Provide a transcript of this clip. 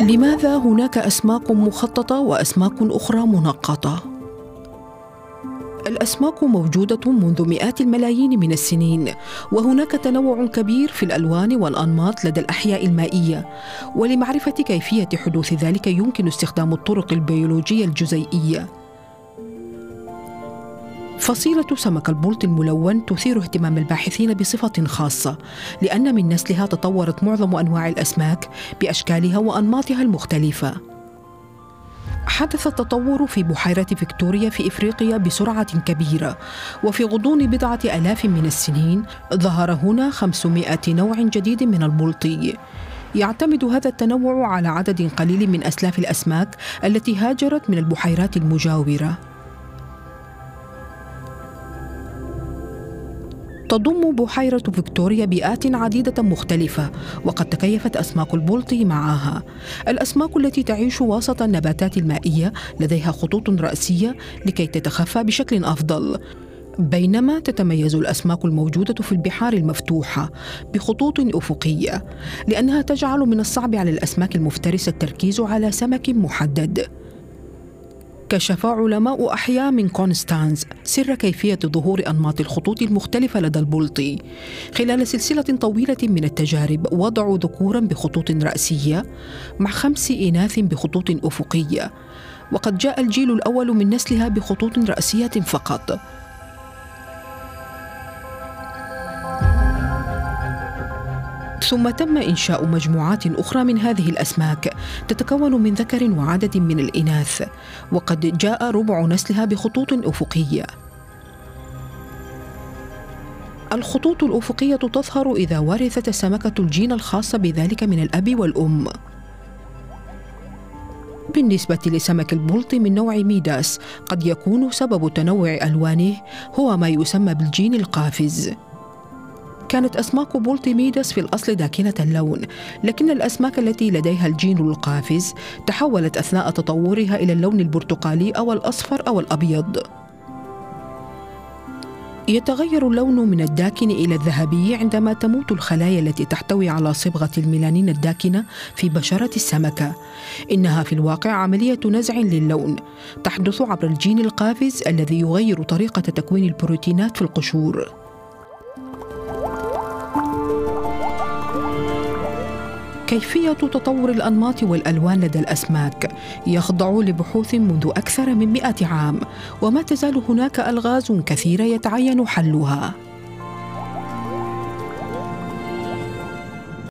لماذا هناك أسماك مخططة وأسماك أخرى منقطة؟ الأسماك موجودة منذ مئات الملايين من السنين وهناك تنوع كبير في الألوان والأنماط لدى الأحياء المائية. ولمعرفة كيفية حدوث ذلك يمكن استخدام الطرق البيولوجية الجزيئية. فصيلة سمك البلط الملون تثير اهتمام الباحثين بصفة خاصة لأن من نسلها تطورت معظم أنواع الأسماك بأشكالها وأنماطها المختلفة. حدث التطور في بحيرة فيكتوريا في إفريقيا بسرعة كبيرة وفي غضون بضعة ألاف من السنين ظهر هنا 500 نوع جديد من البلطي يعتمد هذا التنوع على عدد قليل من أسلاف الأسماك التي هاجرت من البحيرات المجاورة. تضم بحيرة فيكتوريا بيئات عديدة مختلفة وقد تكيفت أسماك البلطي معها. الأسماك التي تعيش وسط النباتات المائية لديها خطوط رأسية لكي تتخفى بشكل أفضل. بينما تتميز الأسماك الموجودة في البحار المفتوحة بخطوط أفقية لأنها تجعل من الصعب على الأسماك المفترسه التركيز على سمك محدد. كشف علماء أحياء من كونستانز سر كيفية ظهور أنماط الخطوط المختلفة لدى البلطي خلال سلسلة طويلة من التجارب وضعوا ذكورا بخطوط رأسية مع خمس إناث بخطوط أفقية وقد جاء الجيل الأول من نسلها بخطوط رأسية فقط. ثم تم إنشاء مجموعات أخرى من هذه الأسماك تتكون من ذكر وعدد من الإناث وقد جاء ربع نسلها بخطوط أفقية. الخطوط الأفقية تظهر إذا ورثت السمكة الجين الخاص بذلك من الأب والأم. بالنسبة لسمك البلطي من نوع ميداس قد يكون سبب تنوع ألوانه هو ما يسمى بالجين القافز. كانت أسماك البلطي ميداس في الأصل داكنة اللون لكن الأسماك التي لديها الجين القافز تحولت أثناء تطورها إلى اللون البرتقالي أو الأصفر أو الأبيض يتغير اللون من الداكن إلى الذهبي عندما تموت الخلايا التي تحتوي على صبغة الميلانين الداكنة في بشرة السمكة. إنها في الواقع عملية نزع للون تحدث عبر الجين القافز الذي يغير طريقة تكوين البروتينات في القشور. كيفية تطور الأنماط والألوان لدى الأسماك؟ يخضع لبحوث منذ أكثر من مئة عام وما تزال هناك ألغاز كثيرة يتعين حلها.